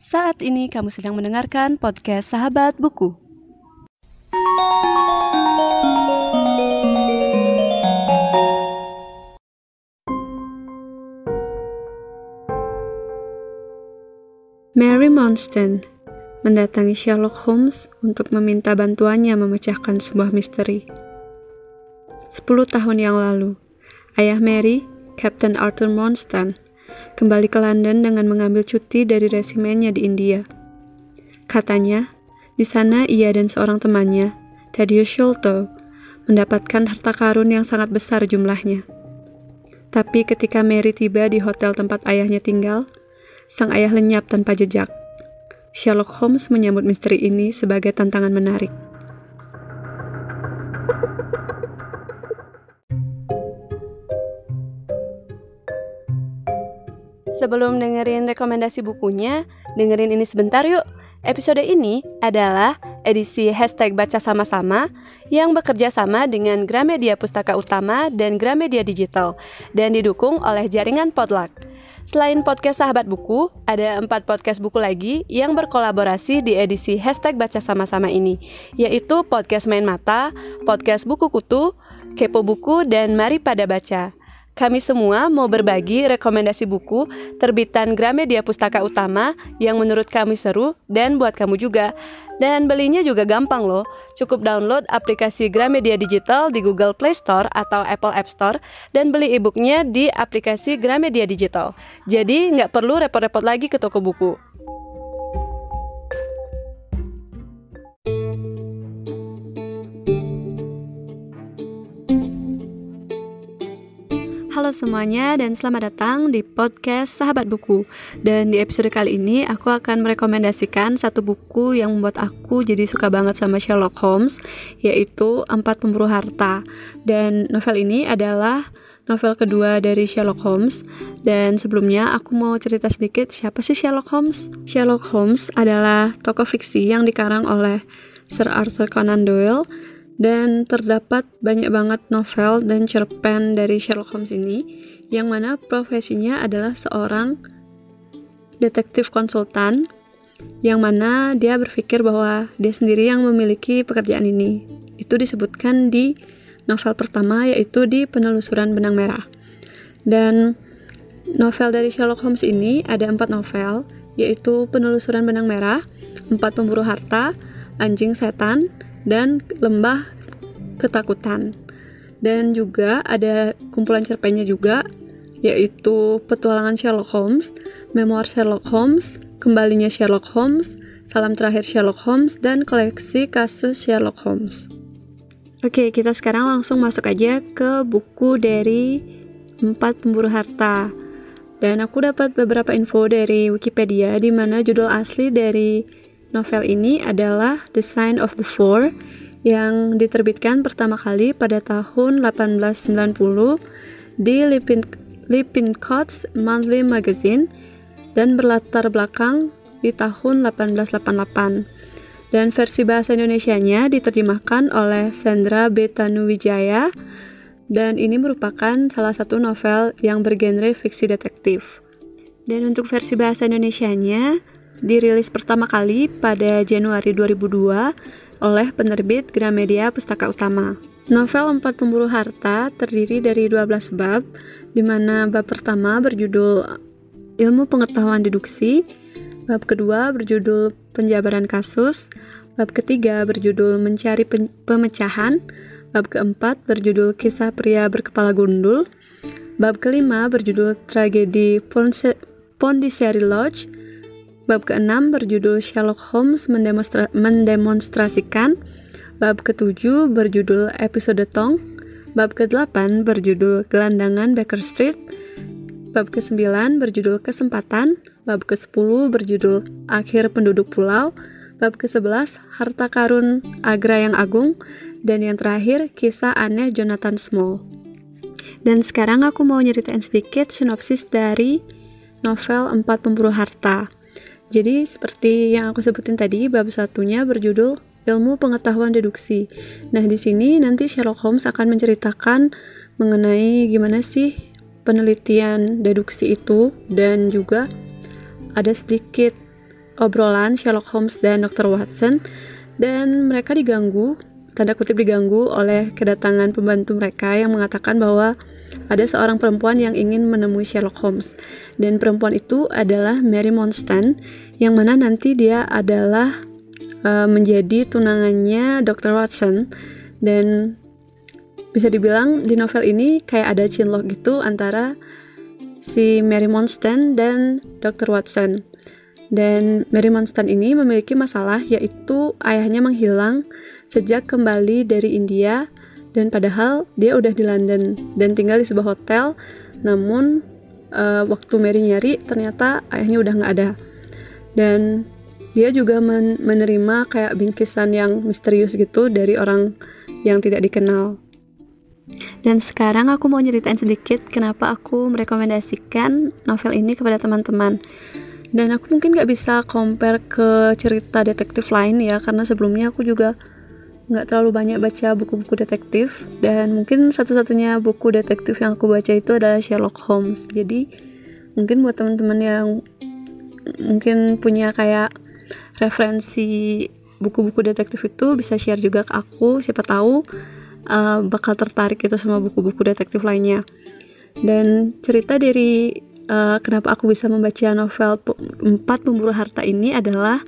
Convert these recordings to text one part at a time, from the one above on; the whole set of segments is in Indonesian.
Saat ini kamu sedang mendengarkan podcast Sahabat Buku. Mary Monston mendatangi Sherlock Holmes untuk meminta bantuannya memecahkan sebuah misteri. Sepuluh tahun yang lalu, ayah Mary, Captain Arthur Monston, kembali ke London dengan mengambil cuti dari resimennya di India. Katanya, di sana ia dan seorang temannya, Thaddeus Sholto, mendapatkan harta karun yang sangat besar jumlahnya. Tapi ketika Mary tiba di hotel tempat ayahnya tinggal, sang ayah lenyap tanpa jejak. Sherlock Holmes menyambut misteri ini sebagai tantangan menarik. Sebelum dengerin rekomendasi bukunya, dengerin ini sebentar yuk. Episode ini adalah edisi hashtag baca sama-sama yang bekerja sama dengan Gramedia Pustaka Utama dan Gramedia Digital dan didukung oleh jaringan Podluck. Selain podcast Sahabat Buku, ada empat podcast buku lagi yang berkolaborasi di edisi hashtag baca sama-sama ini, yaitu Podcast Main Mata, Podcast Buku Kutu, Kepo Buku, dan Mari Pada Baca. Kami semua mau berbagi rekomendasi buku terbitan Gramedia Pustaka Utama yang menurut kami seru dan buat kamu juga. Dan belinya juga gampang loh. Cukup download aplikasi Gramedia Digital di Google Play Store atau Apple App Store dan beli e-booknya di aplikasi Gramedia Digital. Jadi nggak perlu repot-repot lagi ke toko buku. Halo semuanya dan selamat datang di podcast Sahabat Buku. Dan di episode kali ini aku akan merekomendasikan satu buku yang membuat aku jadi suka banget sama Sherlock Holmes Yaitu Empat Pemburu Harta. Dan novel ini adalah novel kedua dari Sherlock Holmes. Dan sebelumnya aku mau cerita sedikit siapa sih Sherlock Holmes? Sherlock Holmes adalah tokoh fiksi yang dikarang oleh Sir Arthur Conan Doyle dan terdapat banyak banget novel dan cerpen dari Sherlock Holmes ini yang mana profesinya adalah seorang detektif konsultan yang mana dia berpikir bahwa dia sendiri yang memiliki pekerjaan ini. Itu disebutkan di novel pertama yaitu di Penelusuran Benang Merah. Dan novel dari Sherlock Holmes ini ada empat novel yaitu Penelusuran Benang Merah, Empat Pemburu Harta, Anjing Setan, dan Lembah Ketakutan. Dan juga ada kumpulan cerpennya juga, yaitu Petualangan Sherlock Holmes, Memoir Sherlock Holmes, Kembalinya Sherlock Holmes, Salam Terakhir Sherlock Holmes, dan Koleksi Kasus Sherlock Holmes. Oke, kita sekarang langsung masuk aja ke buku dari Empat Pemburu Harta. Dan aku dapat beberapa info dari Wikipedia di mana judul asli dari Novel ini adalah The Sign of the Four yang diterbitkan pertama kali pada tahun 1890 di Lipin, Lippincotts Monthly Magazine dan berlatar belakang di tahun 1888. Dan versi bahasa Indonesianya diterjemahkan oleh Sandra B. Tanuwijaya dan ini merupakan salah satu novel yang bergenre fiksi detektif. Dan untuk versi bahasa Indonesianya, dirilis pertama kali pada Januari 2002 oleh penerbit Gramedia Pustaka Utama. Novel Empat Pemburu Harta terdiri dari 12 bab, di mana bab pertama berjudul Ilmu Pengetahuan Deduksi, bab kedua berjudul Penjabaran Kasus, bab ketiga berjudul Mencari Pemecahan, bab keempat berjudul Kisah Pria Berkepala Gundul, bab kelima berjudul Tragedi Pondiceri Lodge, Bab ke-6 berjudul Sherlock Holmes mendemonstra mendemonstrasikan. Bab ke-7 berjudul Episode Tong. Bab ke-8 berjudul Gelandangan Baker Street. Bab ke-9 berjudul Kesempatan. Bab ke-10 berjudul Akhir Penduduk Pulau. Bab ke-11 Harta Karun Agra yang Agung. Dan yang terakhir Kisah Aneh Jonathan Small. Dan sekarang aku mau nyeritain sedikit sinopsis dari novel Empat Pemburu Harta. Jadi seperti yang aku sebutin tadi, bab satunya berjudul ilmu pengetahuan deduksi. Nah, di sini nanti Sherlock Holmes akan menceritakan mengenai gimana sih penelitian deduksi itu dan juga ada sedikit obrolan Sherlock Holmes dan Dr. Watson dan mereka diganggu, tanda kutip diganggu oleh kedatangan pembantu mereka yang mengatakan bahwa ada seorang perempuan yang ingin menemui Sherlock Holmes dan perempuan itu adalah Mary Monstan yang mana nanti dia adalah uh, menjadi tunangannya Dr. Watson dan bisa dibilang di novel ini kayak ada cinlok gitu antara si Mary Monstan dan Dr. Watson. Dan Mary Monstan ini memiliki masalah yaitu ayahnya menghilang sejak kembali dari India dan padahal dia udah di London dan tinggal di sebuah hotel namun uh, waktu Mary nyari ternyata ayahnya udah nggak ada dan dia juga men menerima kayak bingkisan yang misterius gitu dari orang yang tidak dikenal dan sekarang aku mau nyeritain sedikit kenapa aku merekomendasikan novel ini kepada teman-teman. Dan aku mungkin gak bisa compare ke cerita detektif lain ya, karena sebelumnya aku juga gak terlalu banyak baca buku-buku detektif. Dan mungkin satu-satunya buku detektif yang aku baca itu adalah Sherlock Holmes. Jadi mungkin buat teman-teman yang mungkin punya kayak referensi buku-buku detektif itu bisa share juga ke aku, siapa tahu uh, bakal tertarik itu sama buku-buku detektif lainnya dan cerita dari uh, kenapa aku bisa membaca novel empat pemburu harta ini adalah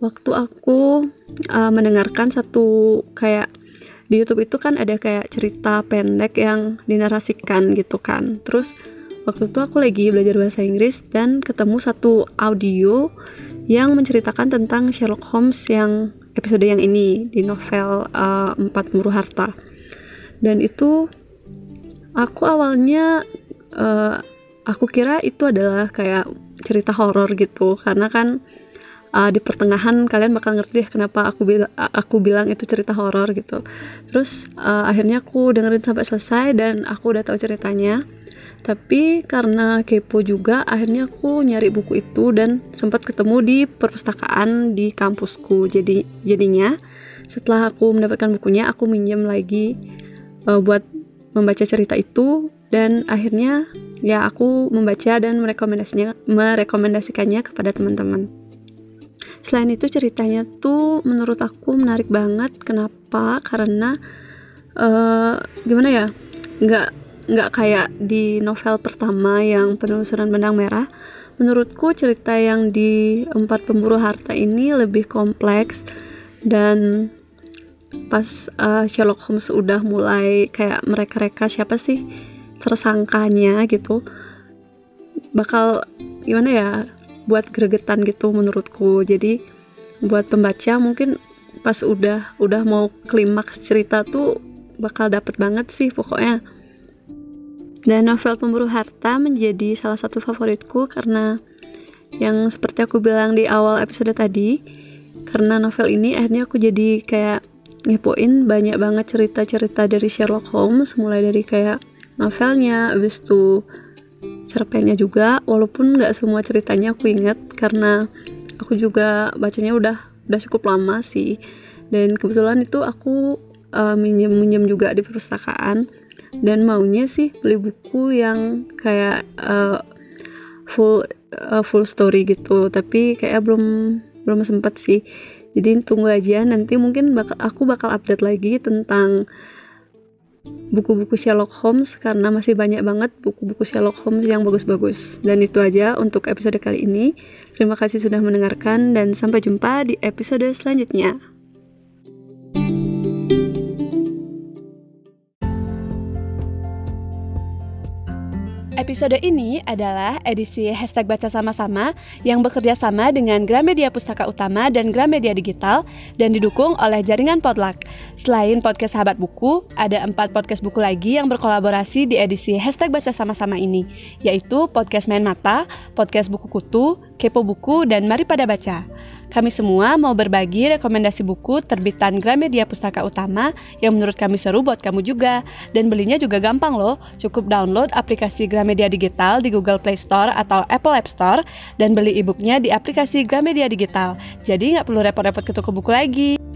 waktu aku uh, mendengarkan satu kayak di YouTube itu kan ada kayak cerita pendek yang dinarasikan gitu kan. Terus waktu itu aku lagi belajar bahasa Inggris dan ketemu satu audio yang menceritakan tentang Sherlock Holmes yang episode yang ini di novel uh, Empat Muru Harta. Dan itu aku awalnya uh, aku kira itu adalah kayak cerita horor gitu. Karena kan uh, di pertengahan kalian bakal ngerti deh kenapa aku aku bilang itu cerita horor gitu. Terus uh, akhirnya aku dengerin sampai selesai dan aku udah tahu ceritanya. Tapi karena kepo juga akhirnya aku nyari buku itu dan sempat ketemu di perpustakaan di kampusku. Jadi jadinya setelah aku mendapatkan bukunya aku minjem lagi uh, buat membaca cerita itu. Dan akhirnya ya aku membaca dan merekomendasinya merekomendasikannya kepada teman-teman. Selain itu ceritanya tuh menurut aku menarik banget. Kenapa? Karena uh, gimana ya? Nggak nggak kayak di novel pertama yang penelusuran benang merah menurutku cerita yang di empat pemburu harta ini lebih kompleks dan pas uh, Sherlock Holmes udah mulai kayak mereka-reka siapa sih tersangkanya gitu bakal gimana ya buat gregetan gitu menurutku. Jadi buat pembaca mungkin pas udah udah mau klimaks cerita tuh bakal dapet banget sih pokoknya. Dan novel Pemburu Harta menjadi salah satu favoritku karena yang seperti aku bilang di awal episode tadi, karena novel ini akhirnya aku jadi kayak ngepoin banyak banget cerita-cerita dari Sherlock Holmes, mulai dari kayak novelnya, habis itu cerpennya juga, walaupun nggak semua ceritanya aku inget karena aku juga bacanya udah udah cukup lama sih. Dan kebetulan itu aku uh, minjem-minjem juga di perpustakaan dan maunya sih beli buku yang kayak uh, full uh, full story gitu tapi kayak belum belum sempet sih jadi tunggu aja nanti mungkin bakal aku bakal update lagi tentang buku-buku Sherlock Holmes karena masih banyak banget buku-buku Sherlock Holmes yang bagus-bagus. Dan itu aja untuk episode kali ini. Terima kasih sudah mendengarkan dan sampai jumpa di episode selanjutnya. Episode ini adalah edisi hashtag baca sama-sama yang bekerja sama dengan Gramedia Pustaka Utama dan Gramedia Digital dan didukung oleh jaringan Podluck. Selain podcast Sahabat Buku, ada empat podcast buku lagi yang berkolaborasi di edisi hashtag baca sama-sama ini, yaitu Podcast Main Mata, Podcast Buku Kutu, Kepo Buku, dan Mari Pada Baca. Kami semua mau berbagi rekomendasi buku terbitan Gramedia Pustaka Utama yang menurut kami seru buat kamu juga. Dan belinya juga gampang loh, cukup download aplikasi Gramedia Digital di Google Play Store atau Apple App Store dan beli e-booknya di aplikasi Gramedia Digital. Jadi nggak perlu repot-repot ke toko buku lagi.